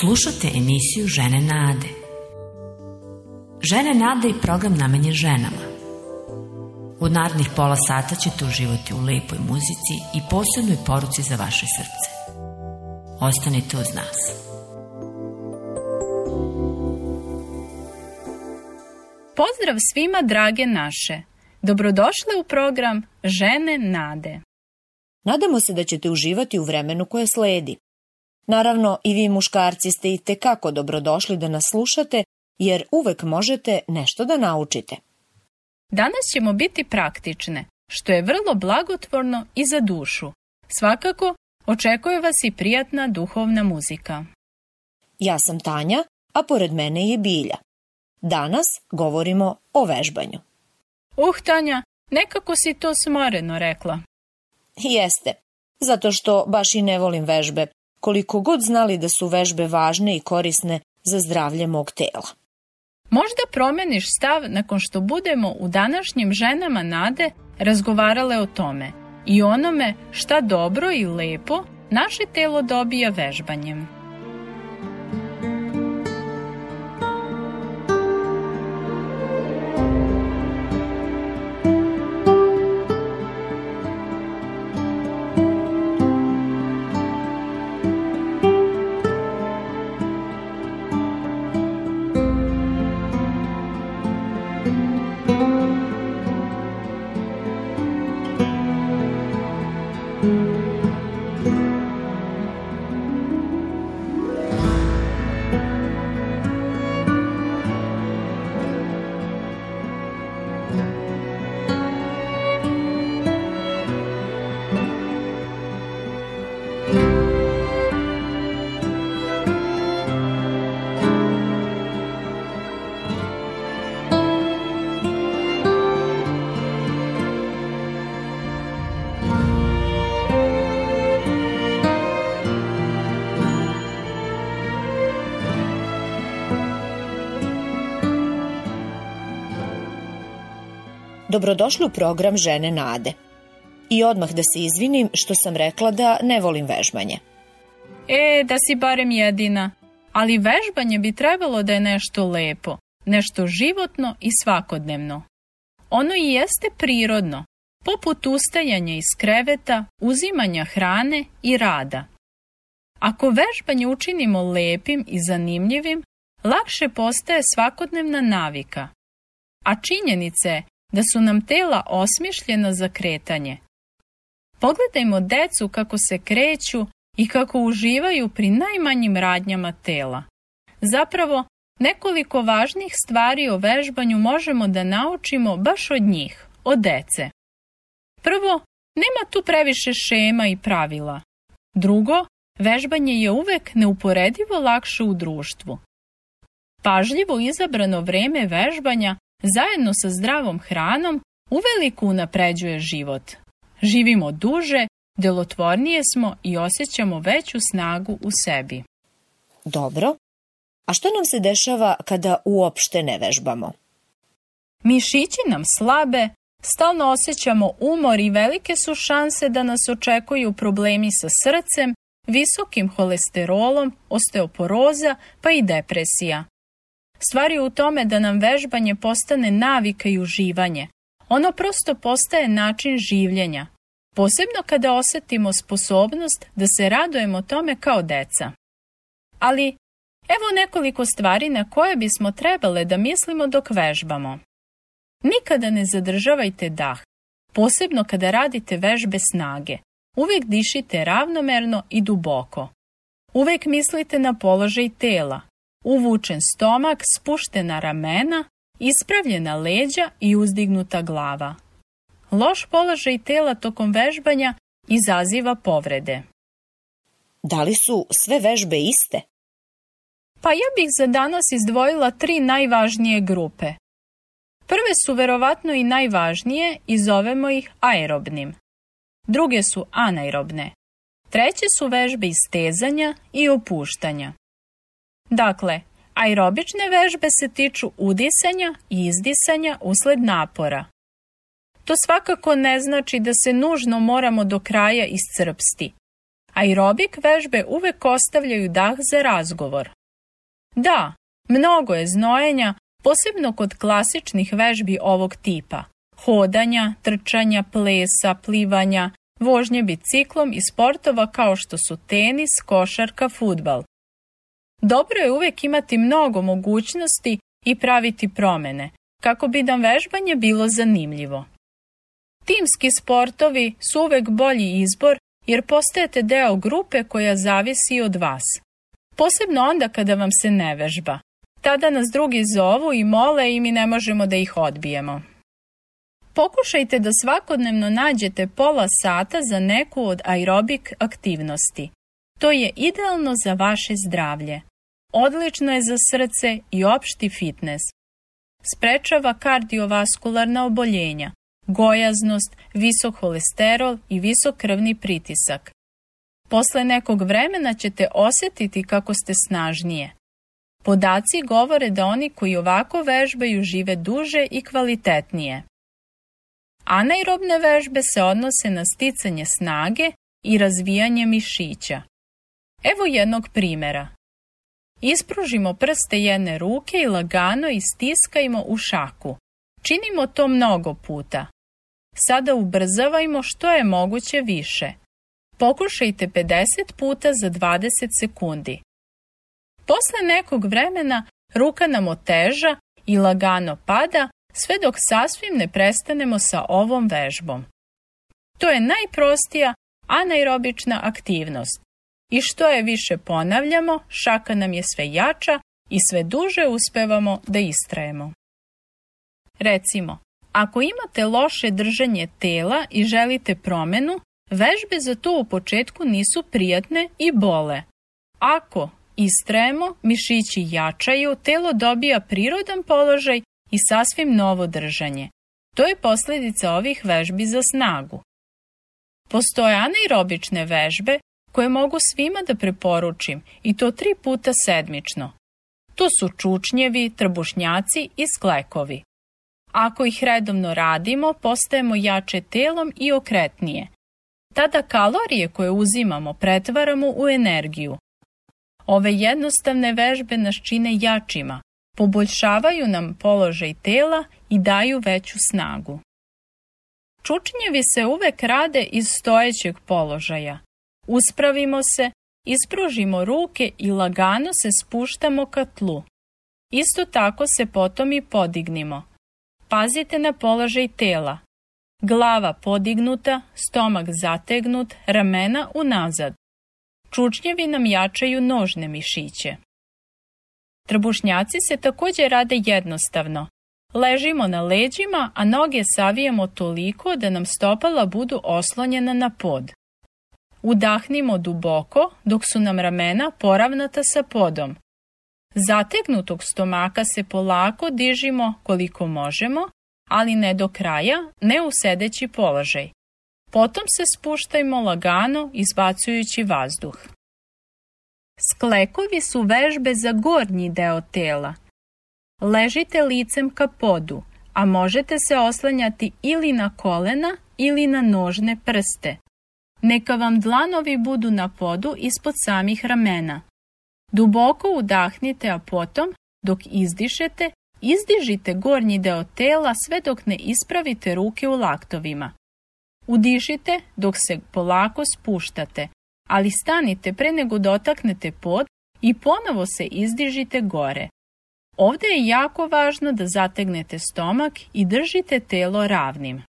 Slušate emisiju Žene Nade. Žene Nade i program namenjen ženama. U narednih pola sata ćete uživati u lepoj muzici i posebnoj poruci za vaše srce. Ostanite uz nas. Pozdrav svima drage naše. Dobrodošle u program Žene Nade. Nadamo se da ćete uživati u vremenu koje sledi. Naravno, i vi muškarci ste i tekako dobrodošli da nas slušate, jer uvek možete nešto da naučite. Danas ćemo biti praktične, što je vrlo blagotvorno i za dušu. Svakako, očekuje vas i prijatna duhovna muzika. Ja sam Tanja, a pored mene je Bilja. Danas govorimo o vežbanju. Uh, Tanja, nekako si to smoreno rekla. Jeste, zato što baš i ne volim vežbe, koliko god znali da su vežbe važne i korisne za zdravlje mog tela. Možda promeniš stav nakon što budemo u današnjim ženama nade razgovarale o tome i onome šta dobro i lepo naše telo dobija vežbanjem. Dobrodošli u program Žene Nade. I odmah da se izvinim što sam rekla da ne volim vežbanje. E, da si barem jedina. Ali vežbanje bi trebalo da je nešto lepo, nešto životno i svakodnevno. Ono i jeste prirodno, poput ustajanja iz kreveta, uzimanja hrane i rada. Ako vežbanje učinimo lepim i zanimljivim, lakše postaje svakodnevna navika. A činjenica je da su nam tela osmišljena za kretanje. Pogledajmo decu kako se kreću i kako uživaju pri najmanjim radnjama tela. Zapravo, nekoliko važnih stvari o vežbanju možemo da naučimo baš od njih, od dece. Prvo, nema tu previše šema i pravila. Drugo, vežbanje je uvek neuporedivo lakše u društvu. Pažljivo izabrano vreme vežbanja zajedno sa zdravom hranom uveliko unapređuje život. Živimo duže, delotvornije smo i osjećamo veću snagu u sebi. Dobro. A što nam se dešava kada uopšte ne vežbamo? Mišići nam slabe, stalno osjećamo umor i velike su šanse da nas očekuju problemi sa srcem, visokim holesterolom, osteoporoza pa i depresija. Stvar je u tome da nam vežbanje postane navika i uživanje. Ono prosto postaje način življenja, posebno kada osetimo sposobnost da se radujemo tome kao deca. Ali, evo nekoliko stvari na koje bismo trebale da mislimo dok vežbamo. Nikada ne zadržavajte dah, posebno kada radite vežbe snage. Uvijek dišite ravnomerno i duboko. Uvijek mislite na položaj tela, uvučen stomak, spuštena ramena, ispravljena leđa i uzdignuta glava. Loš položaj tela tokom vežbanja izaziva povrede. Da li su sve vežbe iste? Pa ja bih za danas izdvojila tri najvažnije grupe. Prve su verovatno i najvažnije i zovemo ih aerobnim. Druge su anaerobne. Treće su vežbe istezanja i opuštanja. Dakle, aerobične vežbe se tiču udisanja i izdisanja usled napora. To svakako ne znači da se nužno moramo do kraja iscrpsti. Aerobik vežbe uvek ostavljaju dah za razgovor. Da, mnogo je znojenja, posebno kod klasičnih vežbi ovog tipa. Hodanja, trčanja, plesa, plivanja, vožnje biciklom i sportova kao što su tenis, košarka, futbal. Dobro je uvek imati mnogo mogućnosti i praviti promene, kako bi nam vežbanje bilo zanimljivo. Timski sportovi su uvek bolji izbor jer postajete deo grupe koja zavisi od vas. Posebno onda kada vam se ne vežba. Tada nas drugi zovu i mole i mi ne možemo da ih odbijemo. Pokušajte da svakodnevno nađete pola sata za neku od aerobik aktivnosti. To je idealno za vaše zdravlje. Odlično je za srce i opšti fitnes. Sprečava kardiovaskularna oboljenja, gojaznost, visok holesterol i visok krvni pritisak. Posle nekog vremena ćete osetiti kako ste snažnije. Podaci govore da oni koji ovako vežbaju žive duže i kvalitetnije. Anaerobne vežbe se odnose na sticanje snage i razvijanje mišića. Evo jednog primera. Ispružimo prste jedne ruke i lagano istiskajmo u šaku. Činimo to mnogo puta. Sada ubrzavajmo što je moguće više. Pokušajte 50 puta za 20 sekundi. Posle nekog vremena ruka nam oteža i lagano pada sve dok sasvim ne prestanemo sa ovom vežbom. To je najprostija anaerobična aktivnost. I što je više ponavljamo, šaka nam je sve jača i sve duže uspevamo da istrajemo. Recimo, ako imate loše držanje tela i želite promenu, vežbe za to u početku nisu prijatne i bole. Ako istrajemo, mišići jačaju, telo dobija prirodan položaj i sasvim novo držanje. To je posljedica ovih vežbi za snagu. Postoje anaerobične vežbe koje mogu svima da preporučim i to tri puta sedmično. To su čučnjevi, trbušnjaci i sklekovi. Ako ih redovno radimo, postajemo jače telom i okretnije. Tada kalorije koje uzimamo pretvaramo u energiju. Ove jednostavne vežbe nas čine jačima, poboljšavaju nam položaj tela i daju veću snagu. Čučnjevi se uvek rade iz stojećeg položaja. Uspravimo se, ispružimo ruke i lagano se spuštamo ka tlu. Isto tako se potom i podignimo. Pazite na položaj tela. Glava podignuta, stomak zategnut, ramena unazad. Čučnjevi nam jačaju nožne mišiće. Trbušnjaci se također rade jednostavno. Ležimo na leđima, a noge savijemo toliko da nam stopala budu oslonjena na pod. Udahnimo duboko dok su nam ramena poravnata sa podom. Zategnutog stomaka se polako dižimo koliko možemo, ali ne do kraja, ne u sedeći položaj. Potom se spuštajmo lagano izbacujući vazduh. Sklekovi su vežbe za gornji deo tela. Ležite licem ka podu, a možete se oslanjati ili na kolena ili na nožne prste. Neka vam dlanovi budu na podu ispod samih ramena. Duboko udahnite, a potom, dok izdišete, izdižite gornji deo tela sve dok ne ispravite ruke u laktovima. Udišite dok se polako spuštate, ali stanite pre nego dotaknete pod i ponovo se izdižite gore. Ovde je jako važno da zategnete stomak i držite telo ravnim.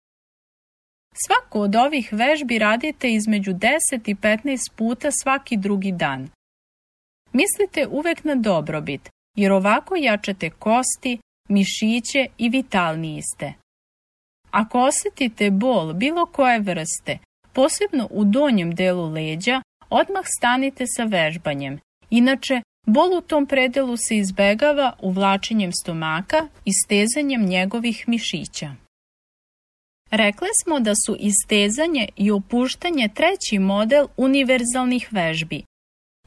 Svaku od ovih vežbi radite između 10 i 15 puta svaki drugi dan. Mislite uvek na dobrobit, jer ovako jačate kosti, mišiće i vitalniji ste. Ako osetite bol bilo koje vrste, posebno u donjem delu leđa, odmah stanite sa vežbanjem. Inače, bol u tom predelu se izbegava uvlačenjem stomaka i stezanjem njegovih mišića. Rekli smo da su istezanje i opuštanje treći model univerzalnih vežbi.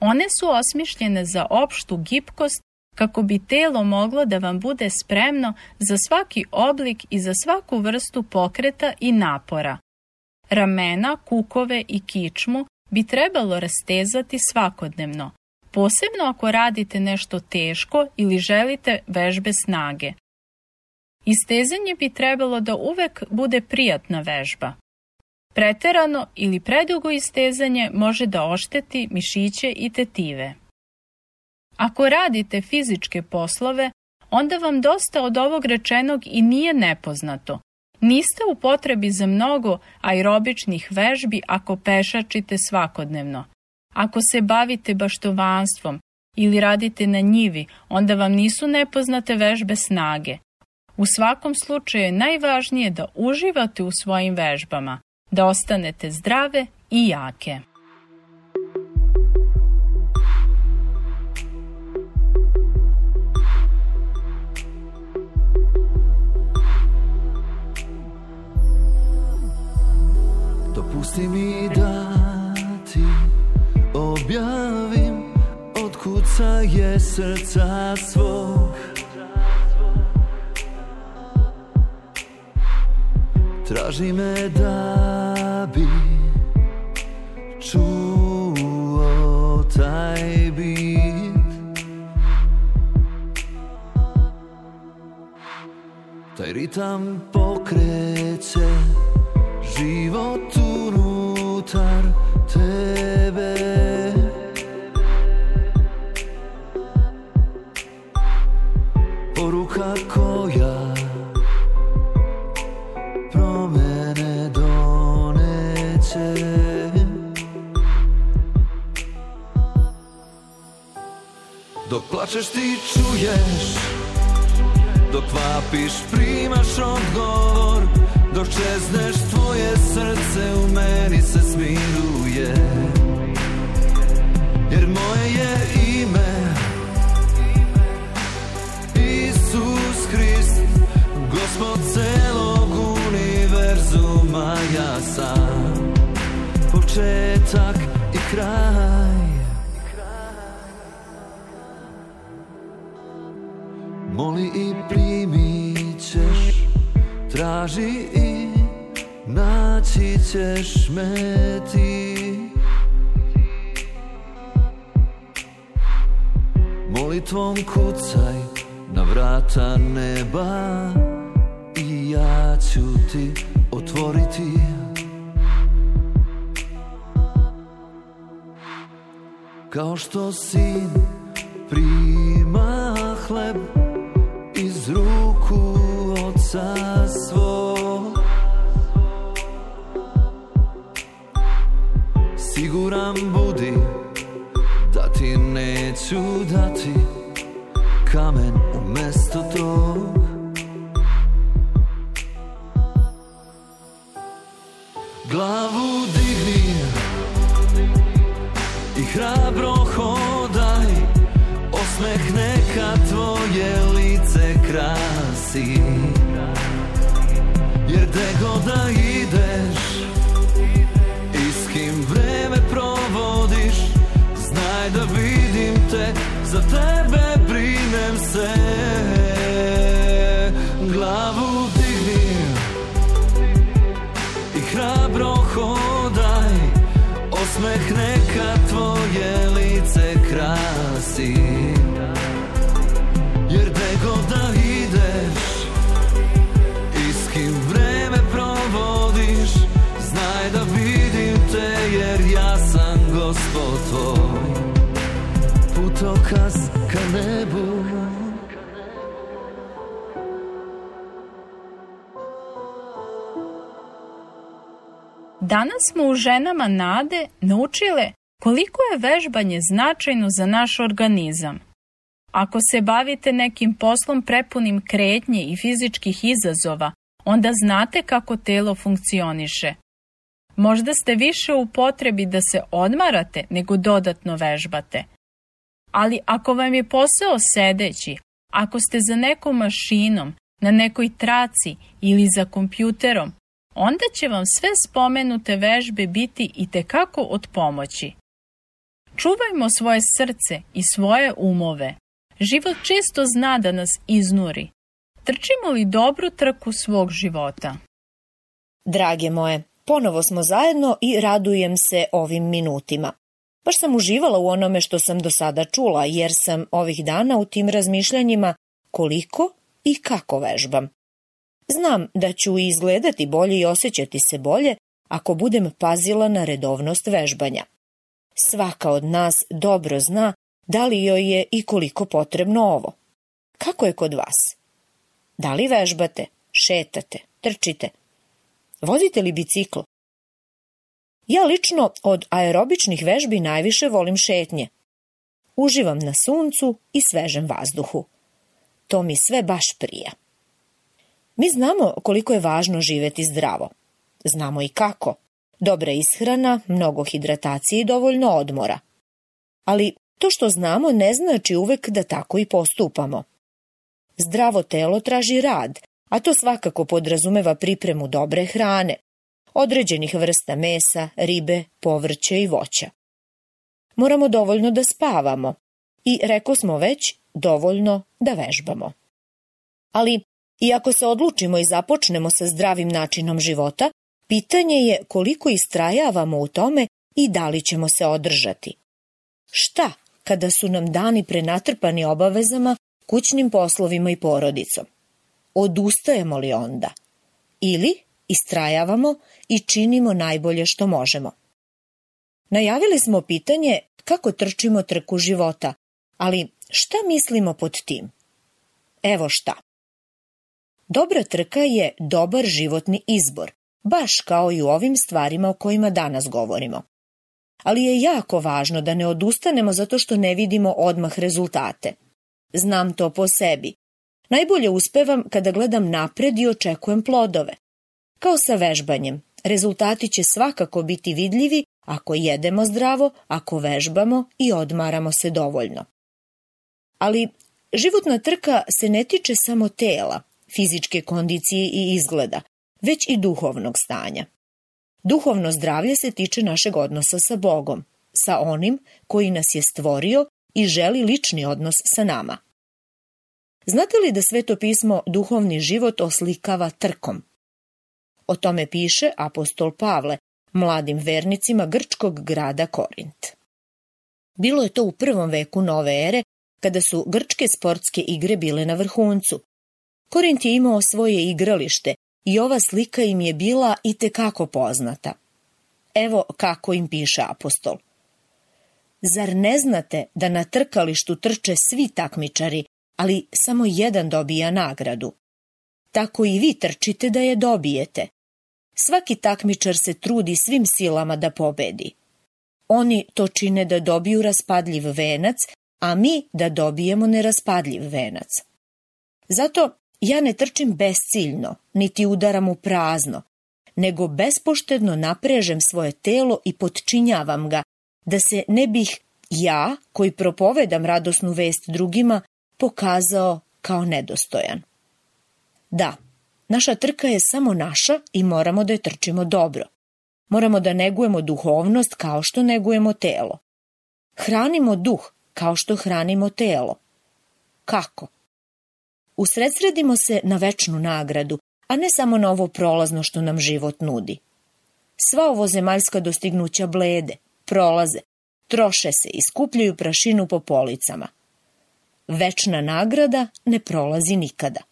One su osmišljene za opštu gipkost kako bi telo moglo da vam bude spremno za svaki oblik i za svaku vrstu pokreta i napora. Ramena, kukove i kičmu bi trebalo rastezati svakodnevno, posebno ako radite nešto teško ili želite vežbe snage. Istezanje bi trebalo da uvek bude prijatna vežba. Preterano ili predugo istezanje može da ošteti mišiće i tetive. Ako radite fizičke poslove, onda vam dosta od ovog rečenog i nije nepoznato. Niste u potrebi za mnogo aerobičnih vežbi ako pešačite svakodnevno. Ako se bavite baštovanstvom ili radite na njivi, onda vam nisu nepoznate vežbe snage. U svakom slučaju je najvažnije da uživate u svojim vežbama, da ostanete zdrave i jake. Dopusti mi da ti objavim od kuca je srca svog Traži me da bi čuo taj bit Taj ritam pokreće život unutar plačeš ti čuješ. Dok vapiš primaš odgovor. Dok čezneš tvoje srce u meni se smiruje. Jer moje je ime Isus Hrist Gospod celog univerzuma. Ja sam Početak i kraj Traži i naći ćeš me ti. Molitvom kucaj na vrata neba I ja ću ti otvoriti. Kao što sin prima hleb iz ruku oca svog Siguran budi da ti neću dati kamen Putokaz ka nebu Danas smo u ženama nade naučile koliko je vežbanje značajno za naš organizam. Ako se bavite nekim poslom prepunim kretnje i fizičkih izazova, onda znate kako telo funkcioniše. Možda ste više u potrebi da se odmarate nego dodatno vežbate. Ali ako vam je posao sedeći, ako ste za nekom mašinom, na nekoj traci ili za kompjuterom, onda će vam sve spomenute vežbe biti i tekako od pomoći. Čuvajmo svoje srce i svoje umove. Život često zna da nas iznuri. Trčimo li dobru trku svog života? Drage moje, Ponovo smo zajedno i radujem se ovim minutima. Baš sam uživala u onome što sam do sada čula, jer sam ovih dana u tim razmišljanjima koliko i kako vežbam. Znam da ću izgledati bolje i osjećati se bolje ako budem pazila na redovnost vežbanja. Svaka od nas dobro zna da li joj je i koliko potrebno ovo. Kako je kod vas? Da li vežbate, šetate, trčite? Vozite li biciklo? Ja lično od aerobičnih vežbi najviše volim šetnje. Uživam na suncu i svežem vazduhu. To mi sve baš prija. Mi znamo koliko je važno živeti zdravo. Znamo i kako. Dobra ishrana, mnogo hidratacije i dovoljno odmora. Ali to što znamo ne znači uvek da tako i postupamo. Zdravo telo traži rad, a to svakako podrazumeva pripremu dobre hrane, određenih vrsta mesa, ribe, povrća i voća. Moramo dovoljno da spavamo i, reko smo već, dovoljno da vežbamo. Ali, iako se odlučimo i započnemo sa zdravim načinom života, pitanje je koliko istrajavamo u tome i da li ćemo se održati. Šta kada su nam dani prenatrpani obavezama, kućnim poslovima i porodicom? Odustajemo li onda? Ili istrajavamo i činimo najbolje što možemo? Najavili smo pitanje kako trčimo trku života, ali šta mislimo pod tim? Evo šta. Dobra trka je dobar životni izbor, baš kao i u ovim stvarima o kojima danas govorimo. Ali je jako važno da ne odustanemo zato što ne vidimo odmah rezultate. Znam to po sebi. Najbolje uspevam kada gledam napred i očekujem plodove. Kao sa vežbanjem, rezultati će svakako biti vidljivi ako jedemo zdravo, ako vežbamo i odmaramo se dovoljno. Ali životna trka se ne tiče samo tela, fizičke kondicije i izgleda, već i duhovnog stanja. Duhovno zdravlje se tiče našeg odnosa sa Bogom, sa onim koji nas je stvorio i želi lični odnos sa nama. Znate li da sveto pismo duhovni život oslikava trkom? O tome piše apostol Pavle mladim vernicima grčkog grada Korint. Bilo je to u prvom veku nove ere, kada su grčke sportske igre bile na vrhuncu. Korint je imao svoje igralište i ova slika im je bila i tekako poznata. Evo kako im piše apostol. Zar ne znate da na trkalištu trče svi takmičari, ali samo jedan dobija nagradu? Tako i vi trčite da je dobijete. Svaki takmičar se trudi svim silama da pobedi. Oni to čine da dobiju raspadljiv venac, a mi da dobijemo neraspadljiv venac. Zato ja ne trčim besciljno, niti udaram u prazno, nego bespoštedno naprežem svoje telo i potčinjavam ga, da se ne bih ja, koji propovedam radosnu vest drugima, pokazao kao nedostojan. Da, Naša trka je samo naša i moramo da je trčimo dobro. Moramo da negujemo duhovnost kao što negujemo telo. Hranimo duh kao što hranimo telo. Kako? Usredsredimo se na večnu nagradu, a ne samo na ovo prolazno što nam život nudi. Sva ovo zemaljska dostignuća blede, prolaze, troše se i skupljaju prašinu po policama. Večna nagrada ne prolazi nikada.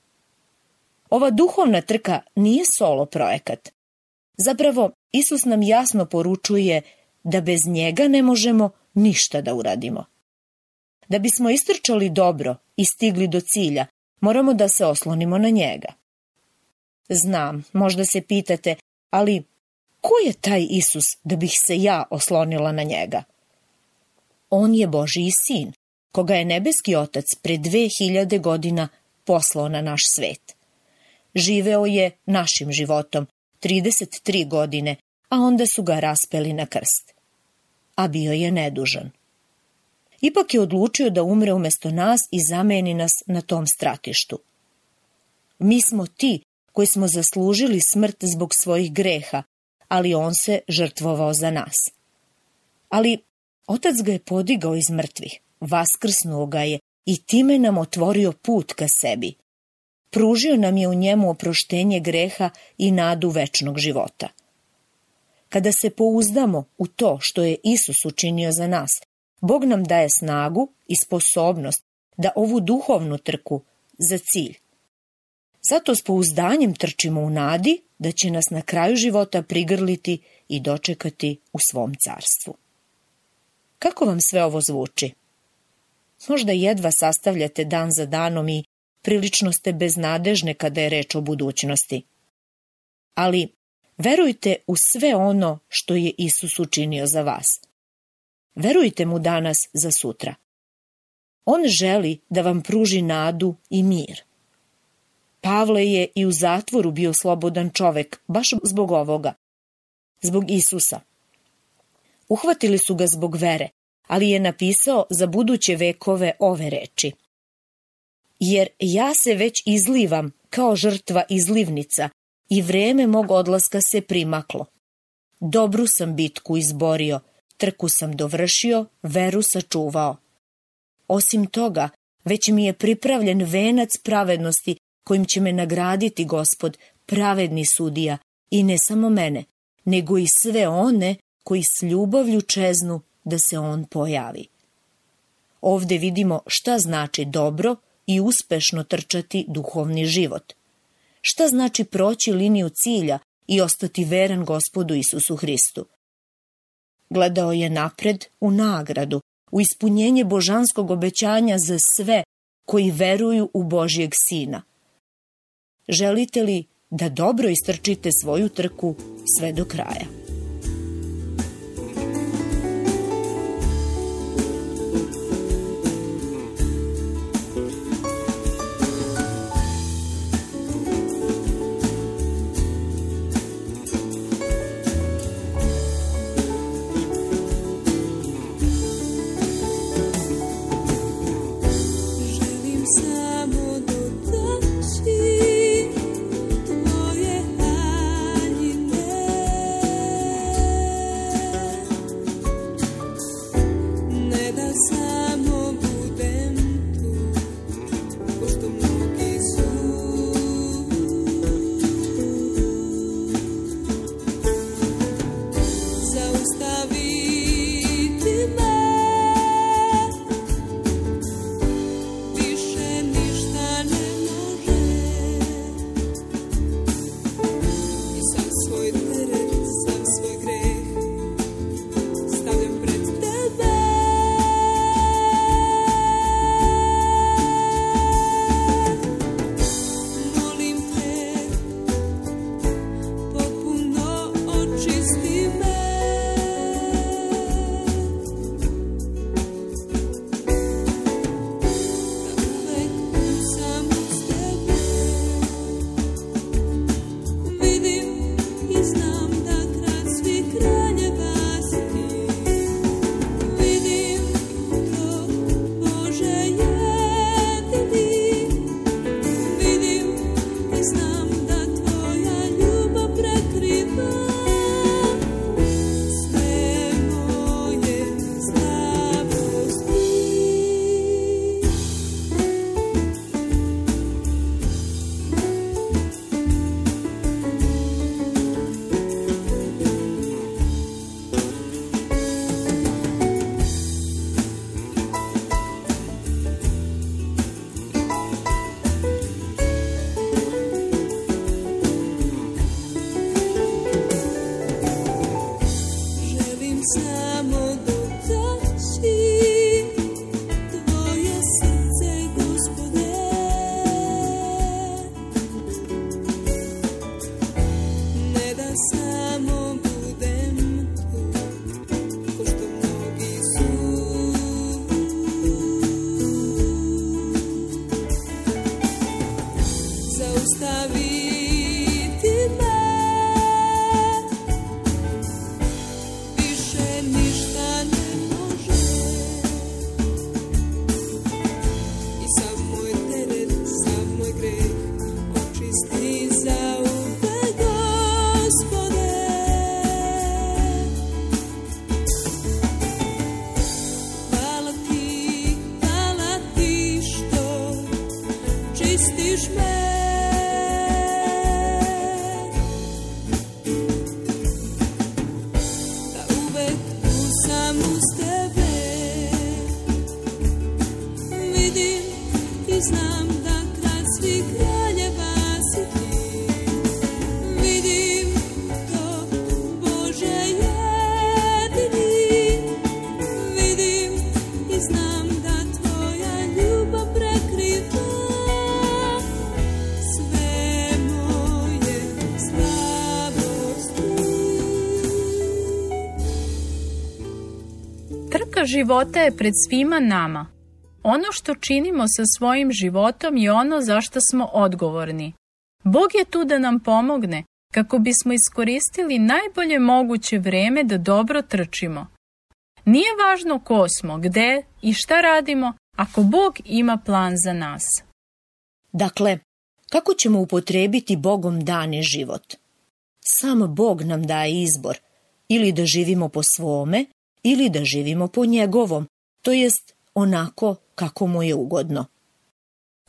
Ova duhovna trka nije solo projekat. Zapravo, Isus nam jasno poručuje da bez njega ne možemo ništa da uradimo. Da bismo istrčali dobro i stigli do cilja, moramo da se oslonimo na njega. Znam, možda se pitate, ali ko je taj Isus da bih se ja oslonila na njega? On je Božiji sin, koga je nebeski otac pre dve hiljade godina poslao na naš svet. Živeo je našim životom 33 godine, a onda su ga raspeli na krst. A bio je nedužan. Ipak je odlučio da umre umesto nas i zameni nas na tom stratištu. Mi smo ti koji smo zaslužili smrt zbog svojih greha, ali on se žrtvovao za nas. Ali otac ga je podigao iz mrtvih, vaskrsnuo ga je i time nam otvorio put ka sebi pružio nam je u njemu oproštenje greha i nadu večnog života. Kada se pouzdamo u to što je Isus učinio za nas, Bog nam daje snagu i sposobnost da ovu duhovnu trku za cilj. Zato s pouzdanjem trčimo u nadi da će nas na kraju života prigrliti i dočekati u svom carstvu. Kako vam sve ovo zvuči? Možda jedva sastavljate dan za danom i prilično ste beznadežne kada je reč o budućnosti. Ali verujte u sve ono što je Isus učinio za vas. Verujte mu danas za sutra. On želi da vam pruži nadu i mir. Pavle je i u zatvoru bio slobodan čovek, baš zbog ovoga. Zbog Isusa. Uhvatili su ga zbog vere, ali je napisao za buduće vekove ove reči. Jer ja se već izlivam kao žrtva izlivnica i vreme mog odlaska se primaklo. Dobru sam bitku izborio, trku sam dovršio, veru sačuvao. Osim toga, već mi je pripravljen venac pravednosti kojim će me nagraditi gospod, pravedni sudija, i ne samo mene, nego i sve one koji s ljubavlju čeznu da se on pojavi. Ovde vidimo šta znači dobro i uspešno trčati duhovni život. Šta znači proći liniju cilja i ostati veran gospodu Isusu Hristu. Gledao je napred u nagradu, u ispunjenje božanskog obećanja za sve koji veruju u Božjeg Sina. Želite li da dobro istrčite svoju trku sve do kraja? Está vida. Života je pred svima nama. Ono što činimo sa svojim životom je ono za što smo odgovorni. Bog je tu da nam pomogne kako bismo iskoristili najbolje moguće vreme da dobro trčimo. Nije važno ko smo, gde i šta radimo ako Bog ima plan za nas. Dakle, kako ćemo upotrebiti Bogom dani život? Sam Bog nam daje izbor, ili da živimo po svome, ili da živimo po njegovom, to jest onako kako mu je ugodno.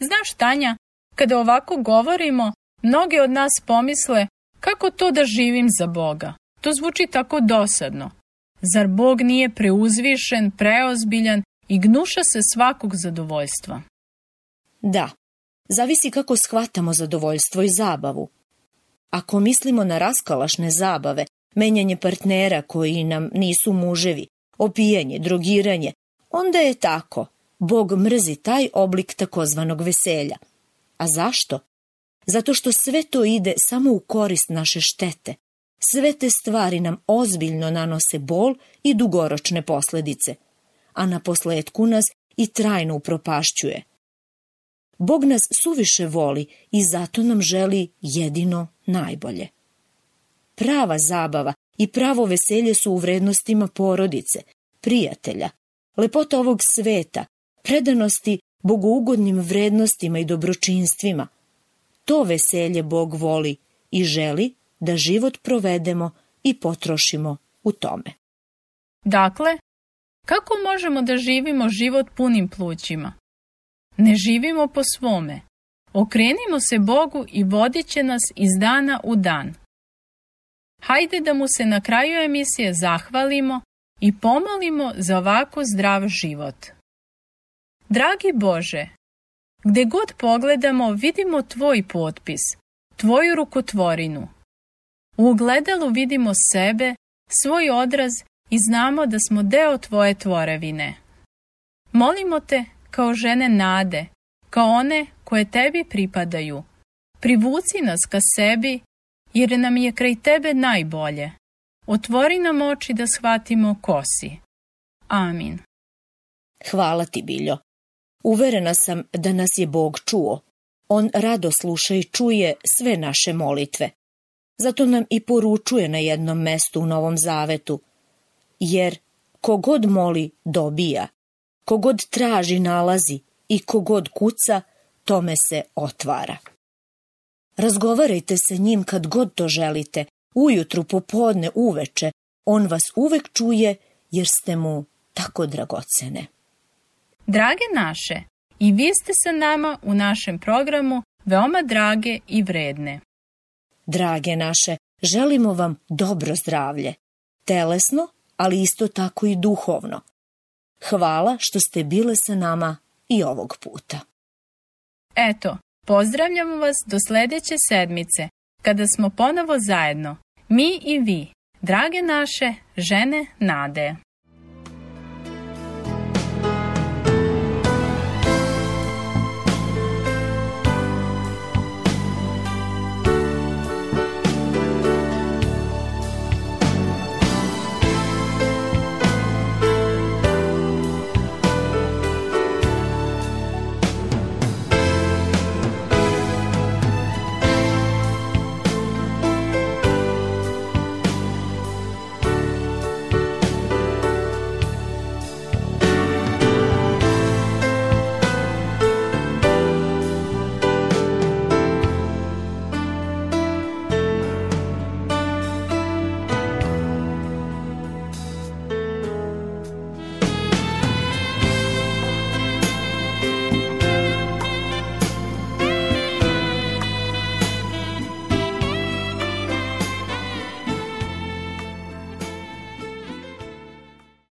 Znaš, Tanja, kada ovako govorimo, mnoge od nas pomisle kako to da živim za Boga. To zvuči tako dosadno. Zar Bog nije preuzvišen, preozbiljan i gnuša se svakog zadovoljstva? Da, zavisi kako shvatamo zadovoljstvo i zabavu. Ako mislimo na raskalašne zabave, menjanje partnera koji nam nisu muževi, opijanje, drogiranje, onda je tako. Bog mrzi taj oblik takozvanog veselja. A zašto? Zato što sve to ide samo u korist naše štete. Sve te stvari nam ozbiljno nanose bol i dugoročne posledice, a na posledku nas i trajno upropašćuje. Bog nas suviše voli i zato nam želi jedino najbolje. Prava zabava i pravo veselje su u vrednostima porodice, prijatelja, lepota ovog sveta, predanosti bogougodnim vrednostima i dobročinstvima. To veselje Bog voli i želi da život provedemo i potrošimo u tome. Dakle, kako možemo da živimo život punim plućima? Ne živimo po svome. Okrenimo se Bogu i vodit će nas iz dana u dan. Hajde da mu se na kraju emisije zahvalimo i pomolimo za ovako zdrav život. Dragi Bože, gde god pogledamo vidimo Tvoj potpis, Tvoju rukotvorinu. U ogledalu vidimo sebe, svoj odraz i znamo da smo deo Tvoje tvorevine. Molimo Te kao žene nade, kao one koje Tebi pripadaju. Privuci nas ka sebi jer nam je kraj tebe najbolje. Otvori nam oči da shvatimo ko si. Amin. Hvala ti, Biljo. Uverena sam da nas je Bog čuo. On rado sluša i čuje sve naše molitve. Zato nam i poručuje na jednom mestu u Novom Zavetu. Jer kogod moli, dobija. Kogod traži, nalazi. I kogod kuca, tome se otvara. Razgovarajte sa njim kad god to želite, ujutru, popodne, uveče. On vas uvek čuje jer ste mu tako dragocene. Drage naše, i vi ste sa nama u našem programu veoma drage i vredne. Drage naše, želimo vam dobro zdravlje, telesno, ali isto tako i duhovno. Hvala što ste bile sa nama i ovog puta. Eto, Pozdravljamo vas do sledeće sedmice, kada smo ponovo zajedno, mi i vi, drage naše žene nade.